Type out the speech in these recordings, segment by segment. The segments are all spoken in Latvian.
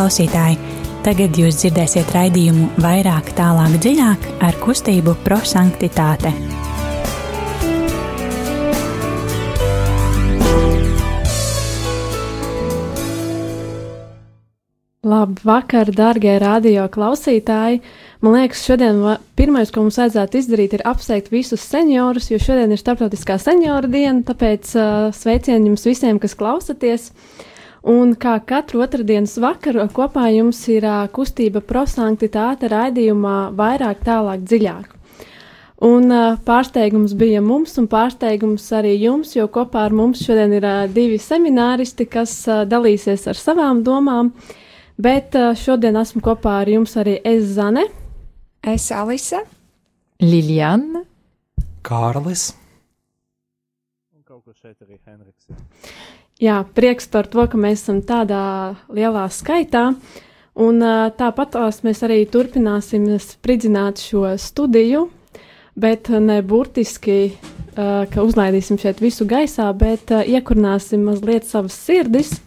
Klausītāji, tagad jūs dzirdēsiet raidījumu vairāk, tālāk, dziļāk ar kustību prosanktitāte. Labvakar, darbie radio klausītāji! Man liekas, šodien pirmais, ko mums vajadzētu izdarīt, ir apsveikt visus seniorus, jo šodien ir Startautiskā seniora diena. Tāpēc uh, sveicieni jums visiem, kas klausaties! Uh, Un kā katru otrdienas vakaru kopā jums ir uh, kustība prosanktitāte raidījumā vairāk, tālāk, dziļāk. Un uh, pārsteigums bija mums, un pārsteigums arī jums, jo kopā ar mums šodien ir uh, divi semināristi, kas uh, dalīsies ar savām domām. Bet uh, šodien esmu kopā ar jums arī es Zane, es Alise, Liljana, Kārlis. Un kaut kur šeit arī Henriks. Ir. Jā, prieks par to, ka mēs esam tādā lielā skaitā. Un tāpat mēs arī turpināsim spridzināt šo studiju, bet ne burtiski, ka uzlaidīsim šeit visu gaisā, bet iekurināsim mazliet savas sirdis.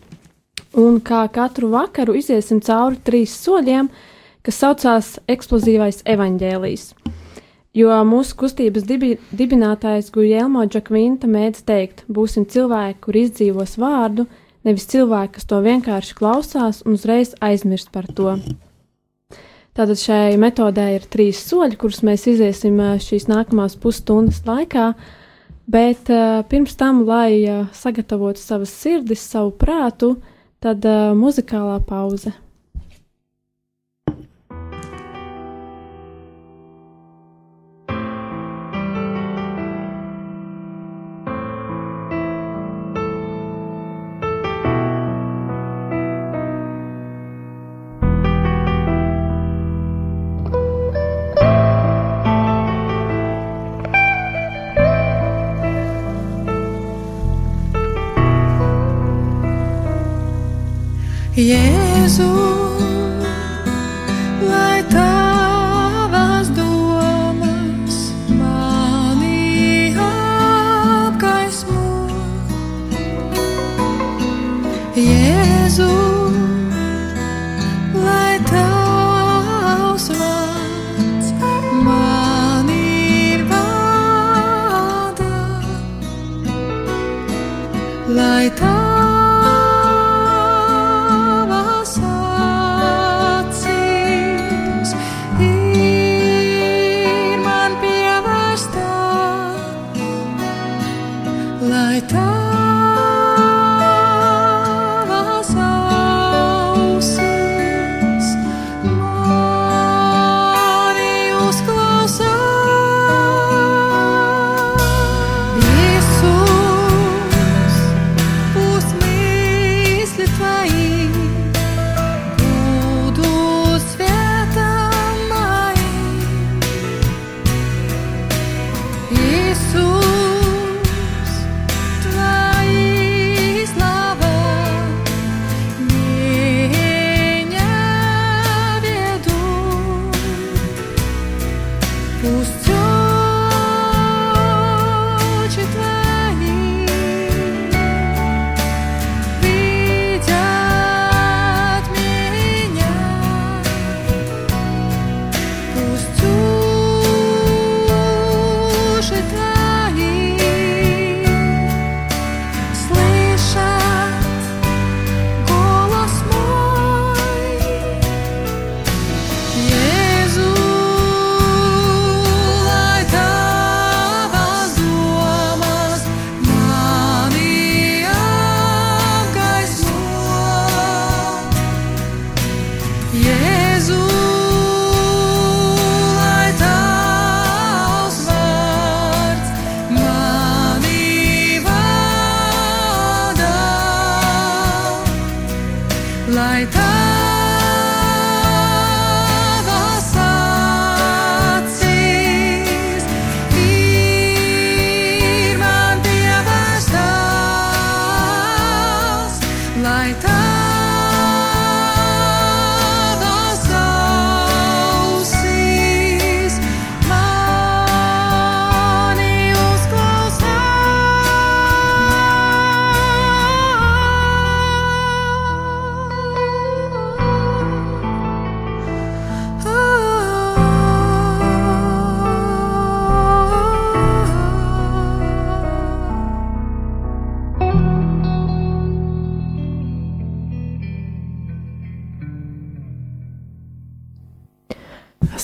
Un kā katru vakaru iziesim cauri trīs soļiem, kas saucās eksplozīvais evaņģēlijs. Jo mūsu kustības dibi, dibinātājs Guillermo Džakvinta mēdz teikt, būsim cilvēki, kur izdzīvos vārdu, nevis cilvēki, kas to vienkārši klausās un uzreiz aizmirst par to. Tātad šai metodē ir trīs soļi, kurus mēs iziesim šīs nākamās pusstundas laikā, bet uh, pirms tam, lai uh, sagatavotu savas sirdis, savu prātu, tad uh, muzikālā pauze. Jēzu. time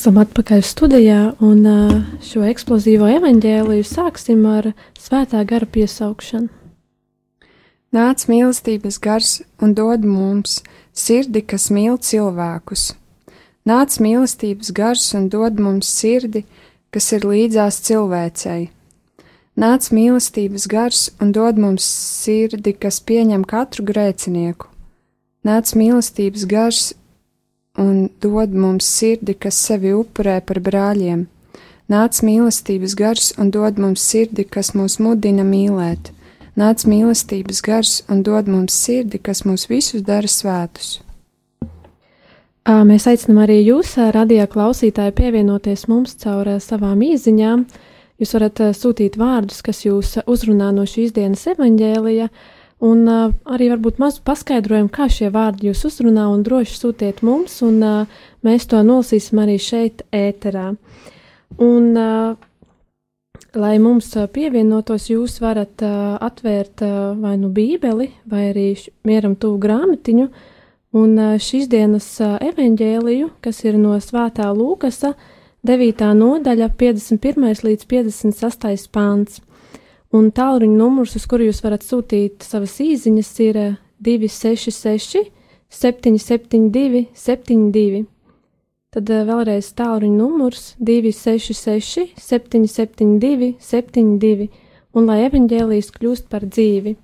Esam atpakaļ studijā, un šo eksplozīvo evaņģēliju sāksim ar svētā gara piesaukšanu. Nāc mīlestības gars un dod mums sirdi, kas mīl cilvēkus. Nāc mīlestības gars un dod mums sirdi, kas ir līdzās cilvēcei. Nāc mīlestības gars un dod mums sirdi, kas pieņem katru grēcinieku. Nāc mīlestības gars un dod mums sirdi, kas sevi upurē par brāļiem. Nāc mīlestības gars un dod mums sirdi, kas mūs mudina mīlēt. Nāc mīlestības gars un dod mums sirdi, kas mūs visus dara svētus. Mēs aicinām arī jūs, radio klausītāji, pievienoties mums caur savām īsiņām. Jūs varat sūtīt vārdus, kas jūs uzrunā no šīs dienas evaņģēlija, uh, Un uh, arī varbūt mazu paskaidrojumu, kā šie vārdi jūs uzrunā, un droši sūtiet mums, un uh, mēs to nolasīsim arī šeit, ēterā. Un, uh, lai mums pievienotos, jūs varat uh, atvērt uh, vai nu Bībeli, vai arī mieram tuvu grāmatiņu, un uh, šīs dienas uh, evaņģēliju, kas ir no Svētā Lūkasa, 9. nodaļa, 51. līdz 56. pāns. Un tālruņa numurs, uz kuru jūs varat sūtīt savas īsiņas, ir 266, 772, 72. Tad eh, vēlreiz tālruņa numurs 266, 772, 72, un lai evaņģēlijas kļūst par dzīvi.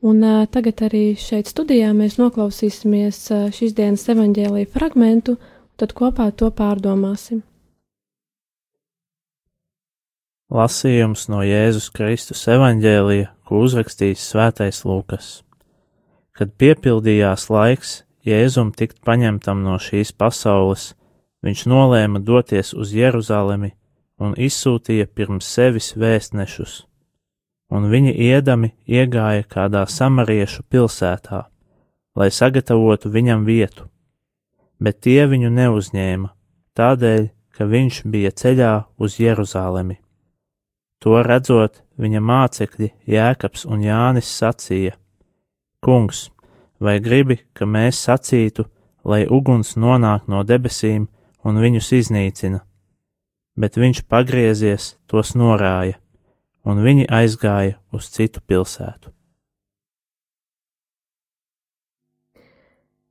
Un uh, tagad arī šeit studijā mēs noklausīsimies uh, šīs dienas evaņģēlīja fragmentu, tad kopā to pārdomāsim. Lasījums no Jēzus Kristus evaņģēlija, ko uzrakstījis Svētais Lūkas. Kad piepildījās laiks Jēzum tikt paņemtam no šīs pasaules, viņš nolēma doties uz Jeruzalemi un izsūtīja pirms sevis vēstnešus, un viņi iedami iegāja kādā samariešu pilsētā, lai sagatavotu viņam vietu, bet tie viņu neuzņēma, tādēļ, ka viņš bija ceļā uz Jeruzalemi. To redzot, viņa mācekļi Jēkabs un Jānis sacīja: Kungs, vai gribi, ka mēs sacītu, lai uguns nonāk no debesīm un viņus iznīcina? Bet viņš pagriezies, tos norāja, un viņi aizgāja uz citu pilsētu.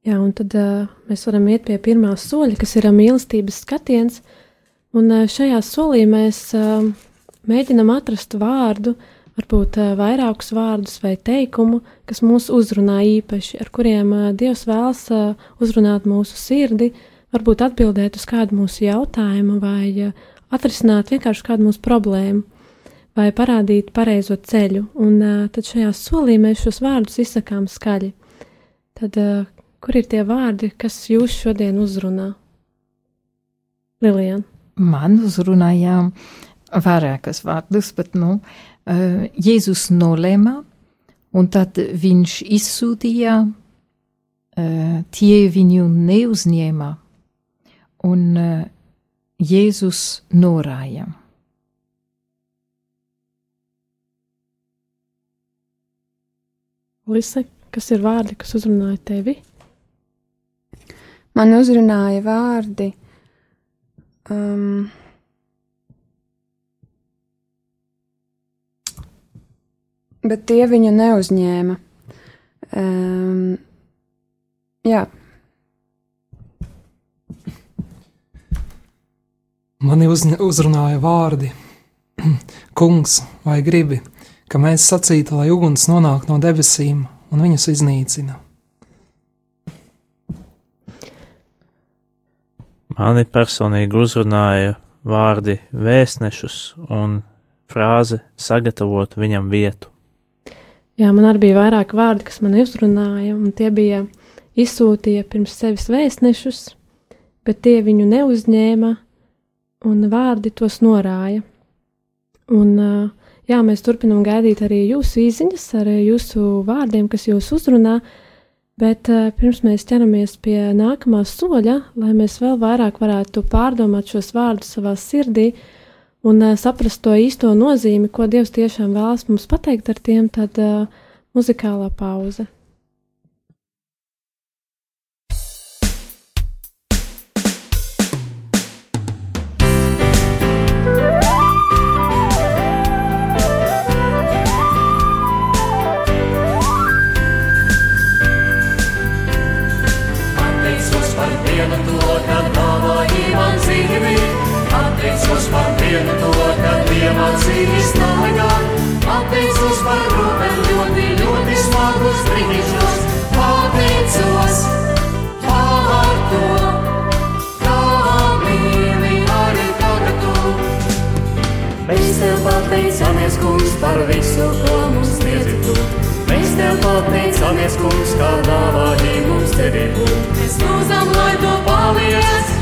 Jā, un tad uh, mēs varam iet pie pirmā soļa, kas ir mīlestības skatiens. Un uh, šajā solī mēs uh, mēģinam atrast vārdu, varbūt vairākus vārdus vai teikumu, kas mūs uzrunā īpaši, ar kuriem Dievs vēlas uzrunāt mūsu sirdi, varbūt atbildēt uz kādu mūsu jautājumu vai atrisināt vienkārši kādu mūsu problēmu vai parādīt pareizo ceļu. Un tad šajā solī mēs šos vārdus izsakām skaļi. Tad, kur ir tie vārdi, kas jūs šodien uzrunā? Lilian. Man uzrunājām uh, vairākas vārdus, bet nu, eh, Jēzus nolēma, un tad viņš izsūtīja, eh, tie viņu neuzņēma, un eh, Jēzus norāja. Lise, kas ir vārdi, kas uzrunāja tevi? Man uzrunāja vārdi. Um, bet tie viņu neuzņēma. Um, jā. Mani uz, uzrunāja vārdi: Kungs, vai gribi, ka mēs sacītu, lai uguns nonāk no debesīm un viņus iznīcina? Mani personīgi uzrunāja vārdi vēstnešus un frāze sagatavot viņam vietu. Jā, man arī bija vairāk vārdi, kas man uzrunāja, un tie bija izsūtīja pirms sevis vēstnešus, bet tie viņu neuzņēma, un vārdi tos norāja. Un, jā, mēs turpinām gaidīt arī jūsu īsiņas ar jūsu vārdiem, kas jūs uzrunā, bet pirms mēs ķeramies pie nākamā soļa, lai mēs vēl vairāk varētu pārdomāt šos vārdus savā sirdī, uh, un uh, saprast to īsto nozīmi, ko Dievs tiešām vēlas mums pateikt ar tiem, tad uh, muzikālā pauze. Pateicamies, kungs, kā dāvāji mums cerību. Mēs lūdzam, lai tu paliec,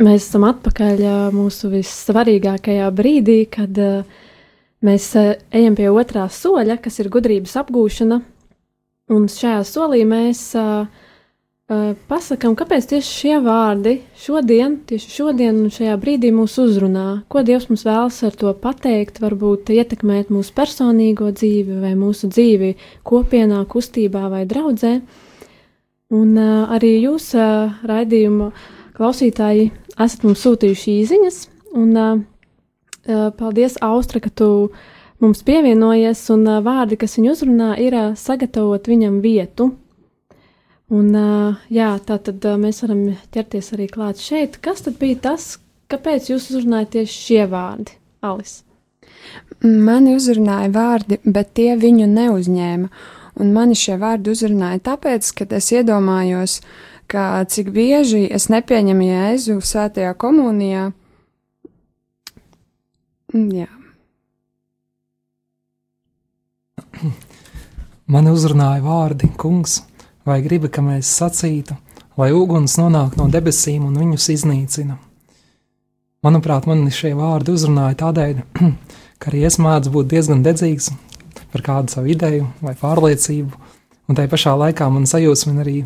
mēs esam atpakaļ mūsu vissvarīgākajā brīdī, kad mēs ejam pie otrā soļa, kas ir gudrības apgūšana. Un šajā solī mēs pasakām, kāpēc tieši šie vārdi šodien, tieši šodien un šajā brīdī mūs uzrunā. Ko Dievs mums vēlas ar to pateikt, varbūt ietekmēt mūsu personīgo dzīvi vai mūsu dzīvi kopienā, kustībā vai draudzē. Un uh, arī jūs, uh, raidījuma klausītāji, esat mums sūtījuši īsiņas. Un uh, uh, paldies, Austra, ka tu mums pievienojies. Un uh, vārdi, kas viņu uzrunā, ir uh, sagatavot viņam vietu. Un, uh, jā, tā tad uh, mēs varam ķerties arī klāt šeit. Kas tad bija tas, kāpēc jūs uzrunājat tieši šie vārdi, Alis? Mani uzrunāja vārdi, bet tie viņu neuzņēma. Un mani šie vārdi uzrunāja tāpēc, ka es iedomājos, ka cik bieži es nepieņemu jēzu svētajā komunijā. Mm, Jā. Mani uzrunāja vārdi, kungs, vai gribi, ka mēs sacītu, lai uguns nonāk no debesīm un viņus iznīcina. Manuprāt, man šie vārdi uzrunāja tādēļ, ka arī es mēdzu būt diezgan dedzīgs par kādu savu ideju vai pārliecību, un tai pašā laikā man sajūsmina arī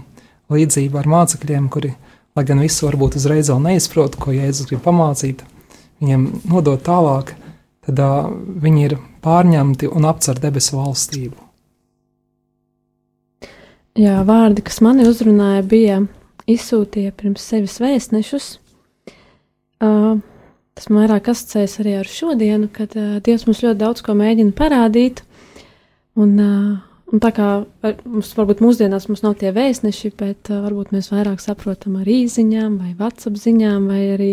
līdzība ar mācekļiem, kuri, lai gan visu varbūt uzreiz vēl neizprot, ko Jēzus grib pamācīt, viņiem nodot tālāk, tad uh, viņi ir pārņemti un apcer debesu valstību. Jā, vārdi, kas mani uzrunāja, bija izsūtīja pirms sevis vēstnešus. Uh, tas man vairāk asociējas arī ar šodienu, kad uh, Dievs mums ļoti daudz ko mēģina parādīt. Un, uh, un tā kā mums varbūt mūsdienās mums nav tie vēstneši, bet uh, varbūt mēs vairāk saprotam ar īsiņām vai WhatsApp ziņām, vai arī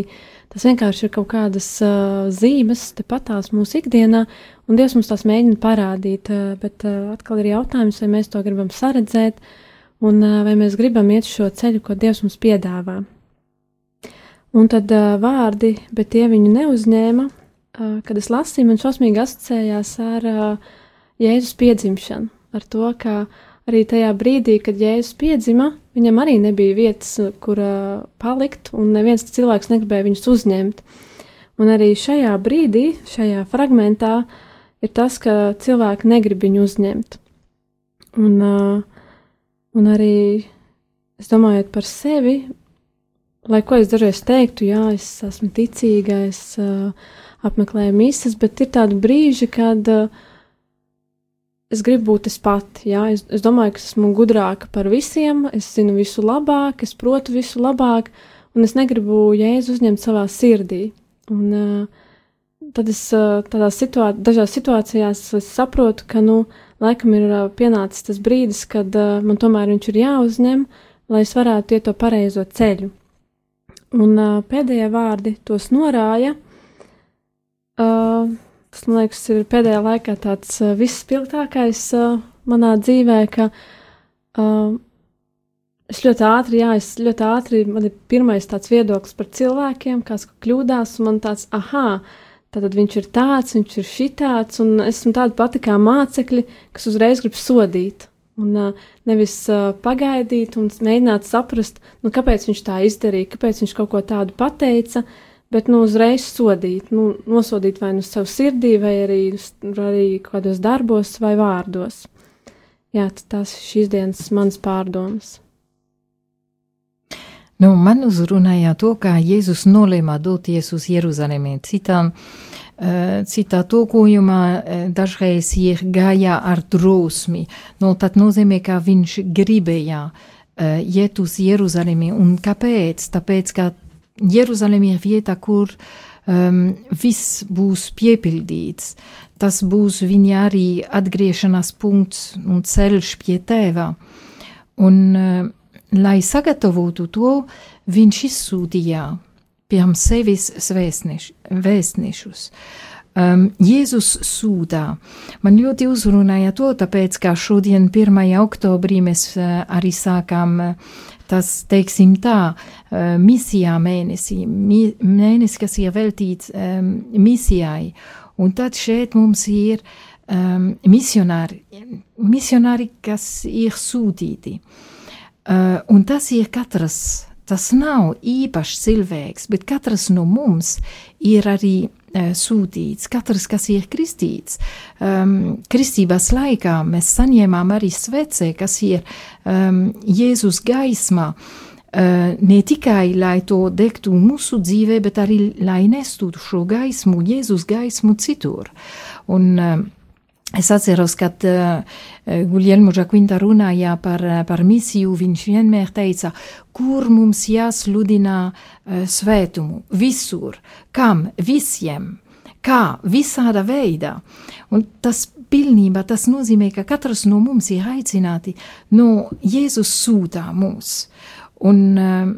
tas vienkārši ir kaut kādas uh, zīmes tepatās mūsu ikdienā, un Dievs mums tās mēģina parādīt. Uh, bet uh, atkal ir jautājums, vai mēs to gribam saredzēt, un uh, vai mēs gribam iet šo ceļu, ko Dievs mums piedāvā. Un tad uh, vārdi, bet tie viņu neuzņēma. Uh, kad es lasīju, man šausmīgi asociējās ar uh, Jēzus piedzimšanu, ar to, ka arī tajā brīdī, kad Jēzus piedzima, viņam arī nebija vietas, kur uh, palikt, un neviens cilvēks negribēja viņus uzņemt. Un arī šajā brīdī, šajā fragmentā, ir tas, ka cilvēki negrib viņu uzņemt. Un, uh, un arī es domāju par sevi, lai ko es dažreiz teiktu, jā, es esmu ticīga, es uh, apmeklēju misijas, bet ir tādi brīži, kad uh, es gribu būt es pati. Jā, es, es domāju, ka esmu gudrāka par visiem, es zinu visu labāk, es protu visu labāk, un es negribu jēzu uzņemt savā sirdī. Un, uh, tad es uh, tādās situā dažās situācijās saprotu, ka, nu, laikam ir uh, pienācis tas brīdis, kad uh, man tomēr viņš ir jāuzņem, lai es varētu iet to pareizo ceļu. Un uh, pēdējie vārdi tos norāja. Uh, tas, man liekas, ir pēdējā laikā tāds uh, visspilgtākais uh, manā dzīvē, ka uh, es ļoti ātri, jā, es ļoti ātri, man ir pirmais tāds viedoklis par cilvēkiem, kāds kļūdās, un man tāds, ah, Tātad viņš ir tāds, viņš ir šitāds, un esmu tāda pati kā mācekļi, kas uzreiz grib sodīt. Un uh, nevis uh, pagaidīt un mēģināt saprast, nu, kāpēc viņš tā izdarīja, kāpēc viņš kaut ko tādu pateica, bet nu, uzreiz sodīt, nu, nosodīt vai nu savu sirdī, vai arī, arī kādos darbos vai vārdos. Jā, tas šīs dienas mans pārdomas. Nu, man uzrunāja to, kā Jēzus nolēma doties uz Jeruzalemi. Citām, uh, citā tulkojumā uh, dažreiz ir gāja ar drosmi. Nu, tad nozīmē, ka viņš gribēja uh, iet uz Jeruzalemi. Un kāpēc? Tāpēc, ka Jeruzalemi ir vieta, kur um, viss būs piepildīts. Tas būs viņa arī atgriešanās punkts un ceļš pie tēva. Un, uh, lai sagatavotu to, viņš izsūtīja pirms sevis svēstneš, vēstnešus. Um, Jēzus sūdā. Man ļoti uzrunāja to, tāpēc, ka šodien, 1. oktobrī, mēs uh, arī sākām uh, tas, teiksim tā, uh, misijā mēnesī, mi, mēnesis, kas ir veltīts um, misijai. Un tad šeit mums ir um, misionāri, misionāri, kas ir sūtīti. Uh, un tas ir katrs, tas nav īpašs cilvēks, bet katrs no mums ir arī sūtīts, katrs, kas ir kristīts. Um, kristības laikā mēs saņēmām arī svece, kas ir um, Jēzus gaismā. Uh, ne tikai lai to degtu mūsu dzīvē, bet arī lai nestu šo gaismu, Jēzus gaismu citur. Un, uh, Es atceros, kad uh, Guglielmo Giaquinta runāja par, par misiju, viņš vienmēr teica, kur mums jāsludina uh, svētumu, visur, kam, visiem, kā, visāda veidā. Un tas pilnībā tas nozīmē, ka katrs no mums ir aicināti no Jēzus sūtā mūs. Un, um,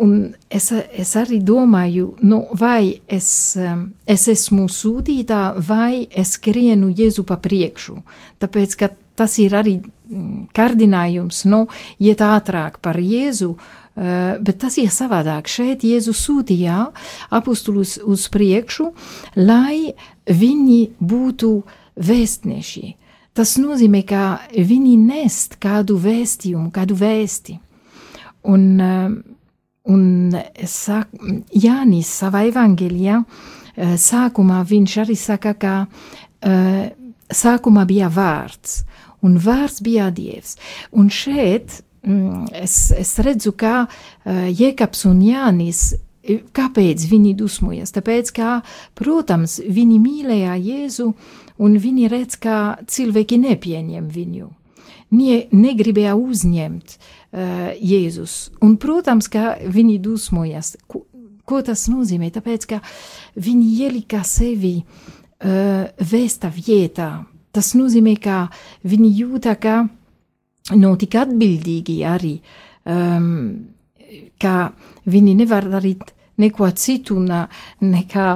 un es, es arī domāju, nu, vai es, um, es esmu sūtītā, vai es skrienu Jēzu pa priekšu. Tāpēc, ka tas ir arī mm, kārdinājums, nu, iet ātrāk par Jēzu, Uh, bet tas ir savādāk. Šeit Jēzus sūtīja apustulus uz priekšu, lai viņi būtu vēstneši. Tas nozīmē, ka viņi nest kādu vēstījumu, kādu vēsti. Un, eh, un sāk, Jānis savā evangelijā eh, sākumā viņš arī saka, ka sākumā bija vārds, un vārds bija Dievs. Un šeit mm, es, es redzu, ka Jēkabs un Jānis Kāpēc viņi dusmojas? Tāpēc, ka, protams, viņi mīlēja Jēzu, un viņi redz, ka cilvēki nepieņem viņu. Nie, negribēja uzņemt uh, Jēzus. Un, protams, ka viņi dusmojas. Ko, ko tas nozīmē? Tāpēc, ka viņi ielika sevi uh, vēsta vietā. Tas nozīmē, ka viņi jūta, ka nav tik atbildīgi arī, um, ka viņi nevar darīt neko citu nekā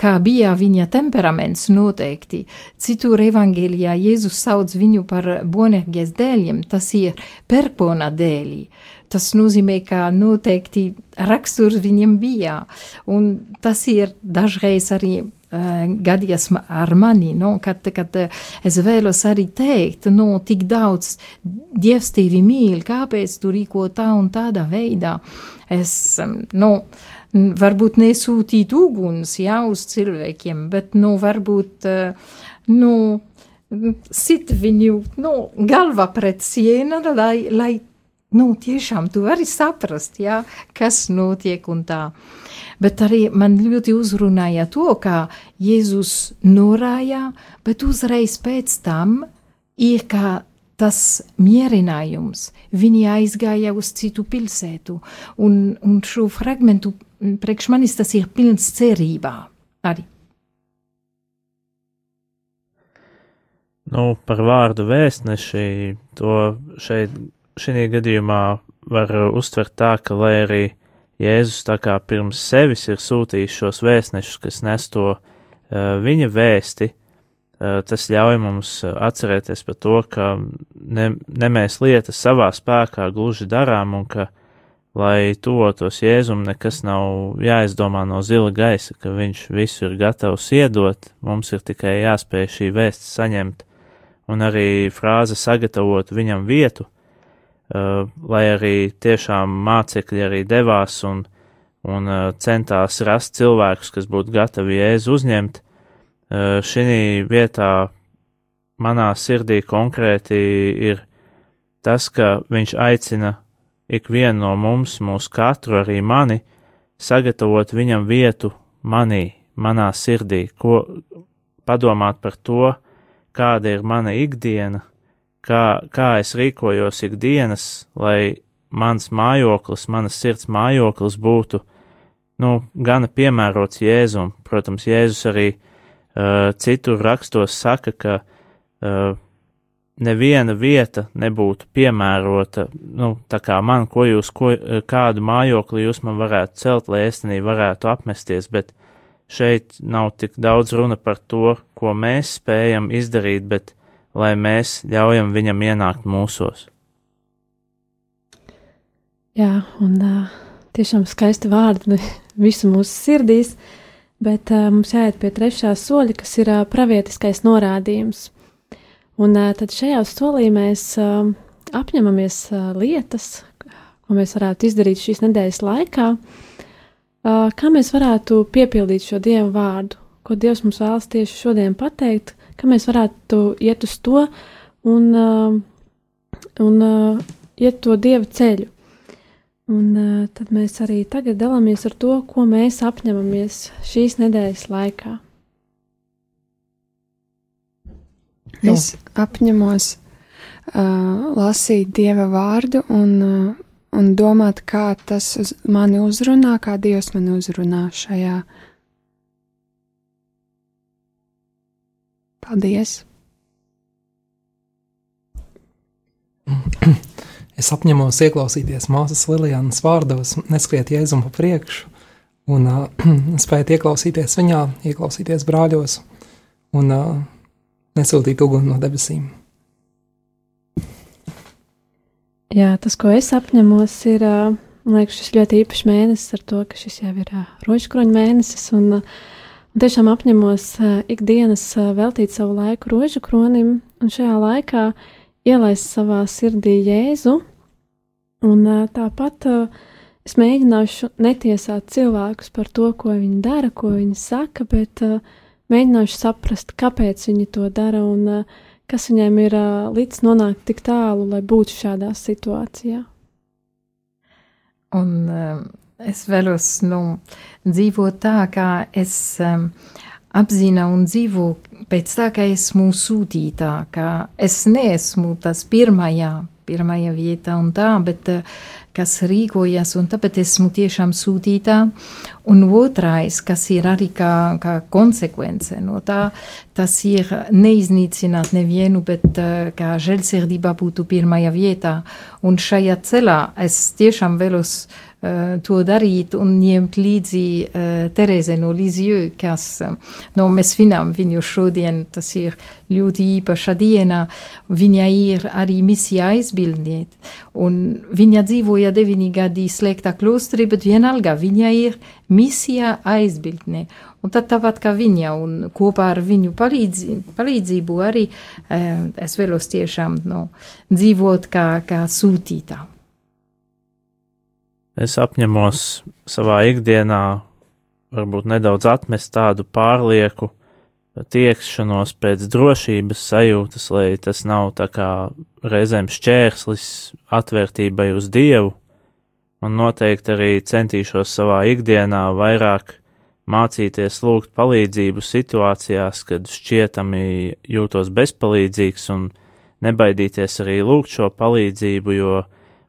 kā bija viņa temperaments noteikti. Citur evangelijā Jēzus sauc viņu par bonergies dēļiem, tas ir perpona dēļi. Tas nozīmē, ka noteikti raksturs viņam bija, un tas ir dažreiz arī uh, gadījies ar mani, no, kad, kad uh, es vēlos arī teikt, no, tik daudz Dievs tevi mīl, kāpēc tu rīko tā un tādā veidā. Es, um, no, varbūt nesūtīt uguns jā, uz cilvēkiem, bet nu, varbūt nu, sit viņu nu, galva pret sienu, lai, lai nu, tiešām tu vari saprast, jā, kas notiek un tā. Bet arī man ļoti uzrunāja to, kā Jēzus norāja, bet uzreiz pēc tam ir kā tas mierinājums. Viņi aizgāja uz citu pilsētu, un, un šo fragmentu priekš manis tas ir pilns cerībā arī. Nu, par vārdu vēstneši to šeit, šī gadījumā var uztvert tā, ka lai arī Jēzus tā kā pirms sevis ir sūtījis šos vēstnešus, kas nes to uh, viņa vēsti, uh, tas ļauj mums atcerēties par to, ka ne, ne mēs lietas savā spēkā gluži darām un ka, lai tuvotos Jēzum, nekas nav jāizdomā no zila gaisa, ka viņš visu ir gatavs iedot, mums ir tikai jāspēj šī vēsts saņemt un arī frāze sagatavot viņam vietu, lai arī tiešām mācekļi arī devās un, un uh, centās rast cilvēkus, kas būtu gatavi jēzu uzņemt. Uh, Šī vietā manā sirdī konkrēti ir tas, ka viņš aicina ikvienu no mums, mūsu katru, arī mani, sagatavot viņam vietu manī, manā sirdī, ko padomāt par to, kāda ir mana ikdiena, kā, kā es rīkojos ikdienas, lai mans mājoklis, manas sirds mājoklis būtu, nu, gana piemērots Jēzum. Protams, Jēzus arī uh, citur rakstos saka, ka uh, neviena vieta nebūtu piemērota, nu, tā kā man, ko jūs, ko, kādu mājokli jūs man varētu celt, lai es tenī varētu apmesties, bet šeit nav tik daudz runa par to, ko mēs spējam izdarīt, bet lai mēs ļaujam viņam ienākt mūsos. Jā, un uh, tiešām skaisti vārdi visu mūsu sirdīs, bet uh, mums jāiet pie trešā soļa, kas ir uh, pravietiskais norādījums. Un uh, tad šajā solī mēs uh, apņemamies uh, lietas, ko mēs varētu izdarīt šīs nedēļas laikā, uh, kā mēs varētu piepildīt šo Dievu vārdu, ko Dievs mums vēlas tieši šodien pateikt, ka mēs varētu iet uz to un, uh, un uh, iet to Dieva ceļu. Un uh, tad mēs arī tagad dalāmies ar to, ko mēs apņemamies šīs nedēļas laikā. Es apņemos uh, lasīt Dieva vārdu un, uh, un domāt, kā tas uz mani uzrunā, kā Dievs man uzrunā šajā Paldies! Es apņemos ieklausīties māsas Lilijanas vārdos, neskriet jēzumu pa priekšu, un uh, spēt ieklausīties viņā, ieklausīties brāļos un uh, nesūtīt uguni no debesīm. Jā, tas, ko es apņemos, ir uh, liekas, šis ļoti īpašs mēnesis ar to, ka šis jau ir uh, rožkroņa mēnesis. Un, uh, Tiešām apņemos uh, ikdienas uh, veltīt savu laiku rožu kronim, un šajā laikā ielaist savā sirdī Jēzu. Un uh, tāpat es mēģināšu netiesāt cilvēkus par to, ko viņi dara, ko viņi saka, bet mēģināšu saprast, kāpēc viņi to dara un kas viņiem ir līdz nonākt tik tālu, lai būtu šādā situācijā. Un, es vēlos nu, dzīvot tā, kā es um, apzinu un dzīvo pēc tā, ka esmu sūtītā, ka es neesmu tas pirmajā, pirmajā vietā un tā, bet uh, kas rīkojas, un tāpēc esmu tiešām sūtītā. Un otrais, kas ir arī kā, kā konsekvence no tā, tas ir neiznīcināt nevienu, bet uh, kā žēlsirdība būtu pirmajā vietā. Un šajā ceļā es tiešām vēlos to darīt un ņemt līdzi uh, Tereze no Lizjö, kas, uh, no mēs svinām viņu šodien, tas ir ļoti īpaša diena, viņa ir arī misija aizbildniet, un viņa dzīvoja deviņi gadi slēgtā klostrī, bet vienalga viņa ir misija aizbildne. Un tad tāpat kā viņa un kopā ar viņu palīdzību, palīdzību arī es vēlos tiešām no, dzīvot kā, kā sūtītā. Es apņemos savā ikdienā varbūt nedaudz atmest tādu pārlieku tiekšanos pēc drošības sajūtas, lai tas nav tā kā reizēm šķērslis atvērtībai uz Dievu, un noteikti arī centīšos savā ikdienā vairāk mācīties lūgt palīdzību situācijās, kad šķietami jūtos bezpalīdzīgs un nebaidīties arī lūgt šo palīdzību, jo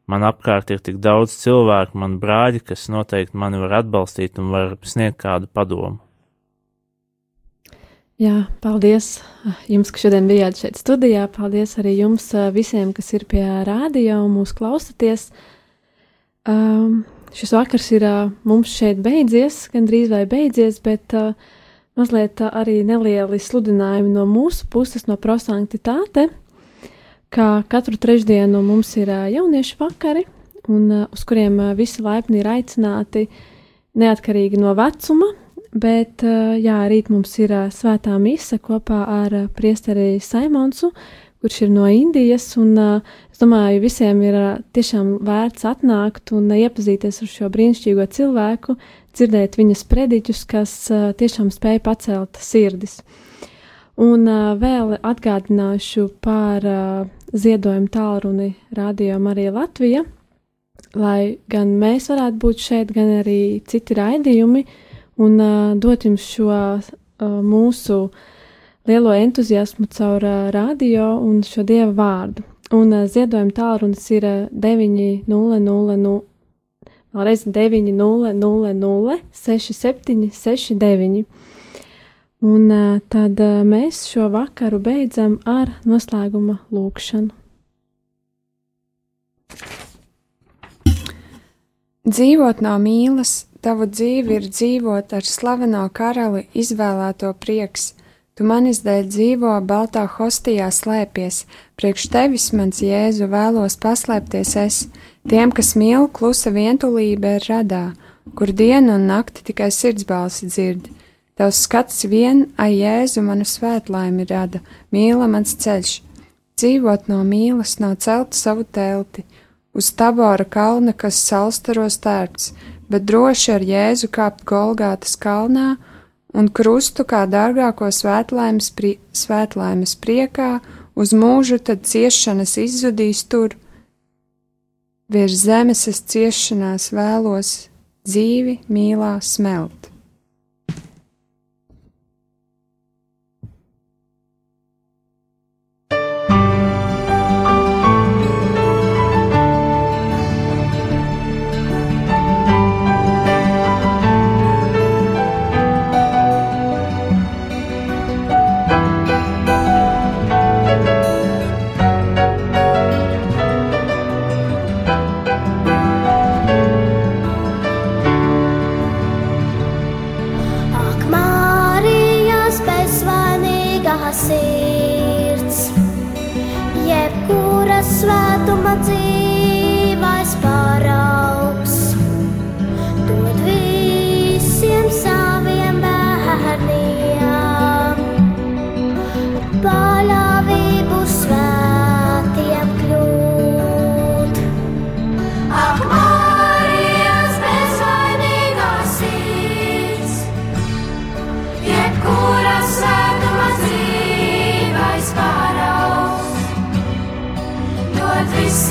Man apkārt ir tik daudz cilvēku, man brāļi, kas noteikti mani var atbalstīt un var sniegt kādu padomu. Jā, paldies jums, ka šodien bijāt šeit studijā. Paldies arī jums visiem, kas ir pie rādio un mūs klausaties. Um, šis vakars ir uh, mums šeit beidzies, gandrīz vai beidzies, bet uh, mazliet uh, arī nelieli sludinājumi no mūsu puses, no prosanktitāte, kā katru trešdienu mums ir jauniešu vakari, un uz kuriem visi laipni ir aicināti neatkarīgi no vecuma, bet jā, rīt mums ir svētā mise kopā ar priesteri Saimonsu, kurš ir no Indijas, un es domāju, visiem ir tiešām vērts atnākt un iepazīties ar šo brīnišķīgo cilvēku, dzirdēt viņas prediķus, kas tiešām spēja pacelt sirdis. Un uh, vēl atgādināšu par uh, ziedojumu tālruni Radio Marija Latvija, lai gan mēs varētu būt šeit, gan arī citi raidījumi, un uh, dot jums šo uh, mūsu lielo entuziasmu caur uh, radio un šo dieva vārdu. Un uh, ziedojuma tālrunis ir uh, 900, vēlreiz 900, 67, 69. Un tad mēs šo vakaru beidzam ar noslēguma lūkšanu. Dzīvot no mīlas, tavu dzīvi ir dzīvot ar slaveno karali izvēlēto prieks. Tu manis dēļ dzīvo baltā hostijā slēpies, priekš tevis mans jēzu vēlos paslēpties es, tiem, kas mīl klusa vientulība ir radā, kur dienu un nakti tikai sirdsbalsi dzird. Tavs skats vien, ai jēzu manu svētlaimi rada, mīla mans ceļš. Dzīvot no mīlas nav celt savu telti, uz tabora kalna, kas salstaros tērts, bet droši ar Jēzu kāpt Golgātas kalnā un krustu kā dārgāko svētlaimes, pri, svētlaimes priekā, uz mūžu tad ciešanas izzudīs tur. Virs zemes es ciešanās vēlos dzīvi mīlā smelt.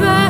jebkura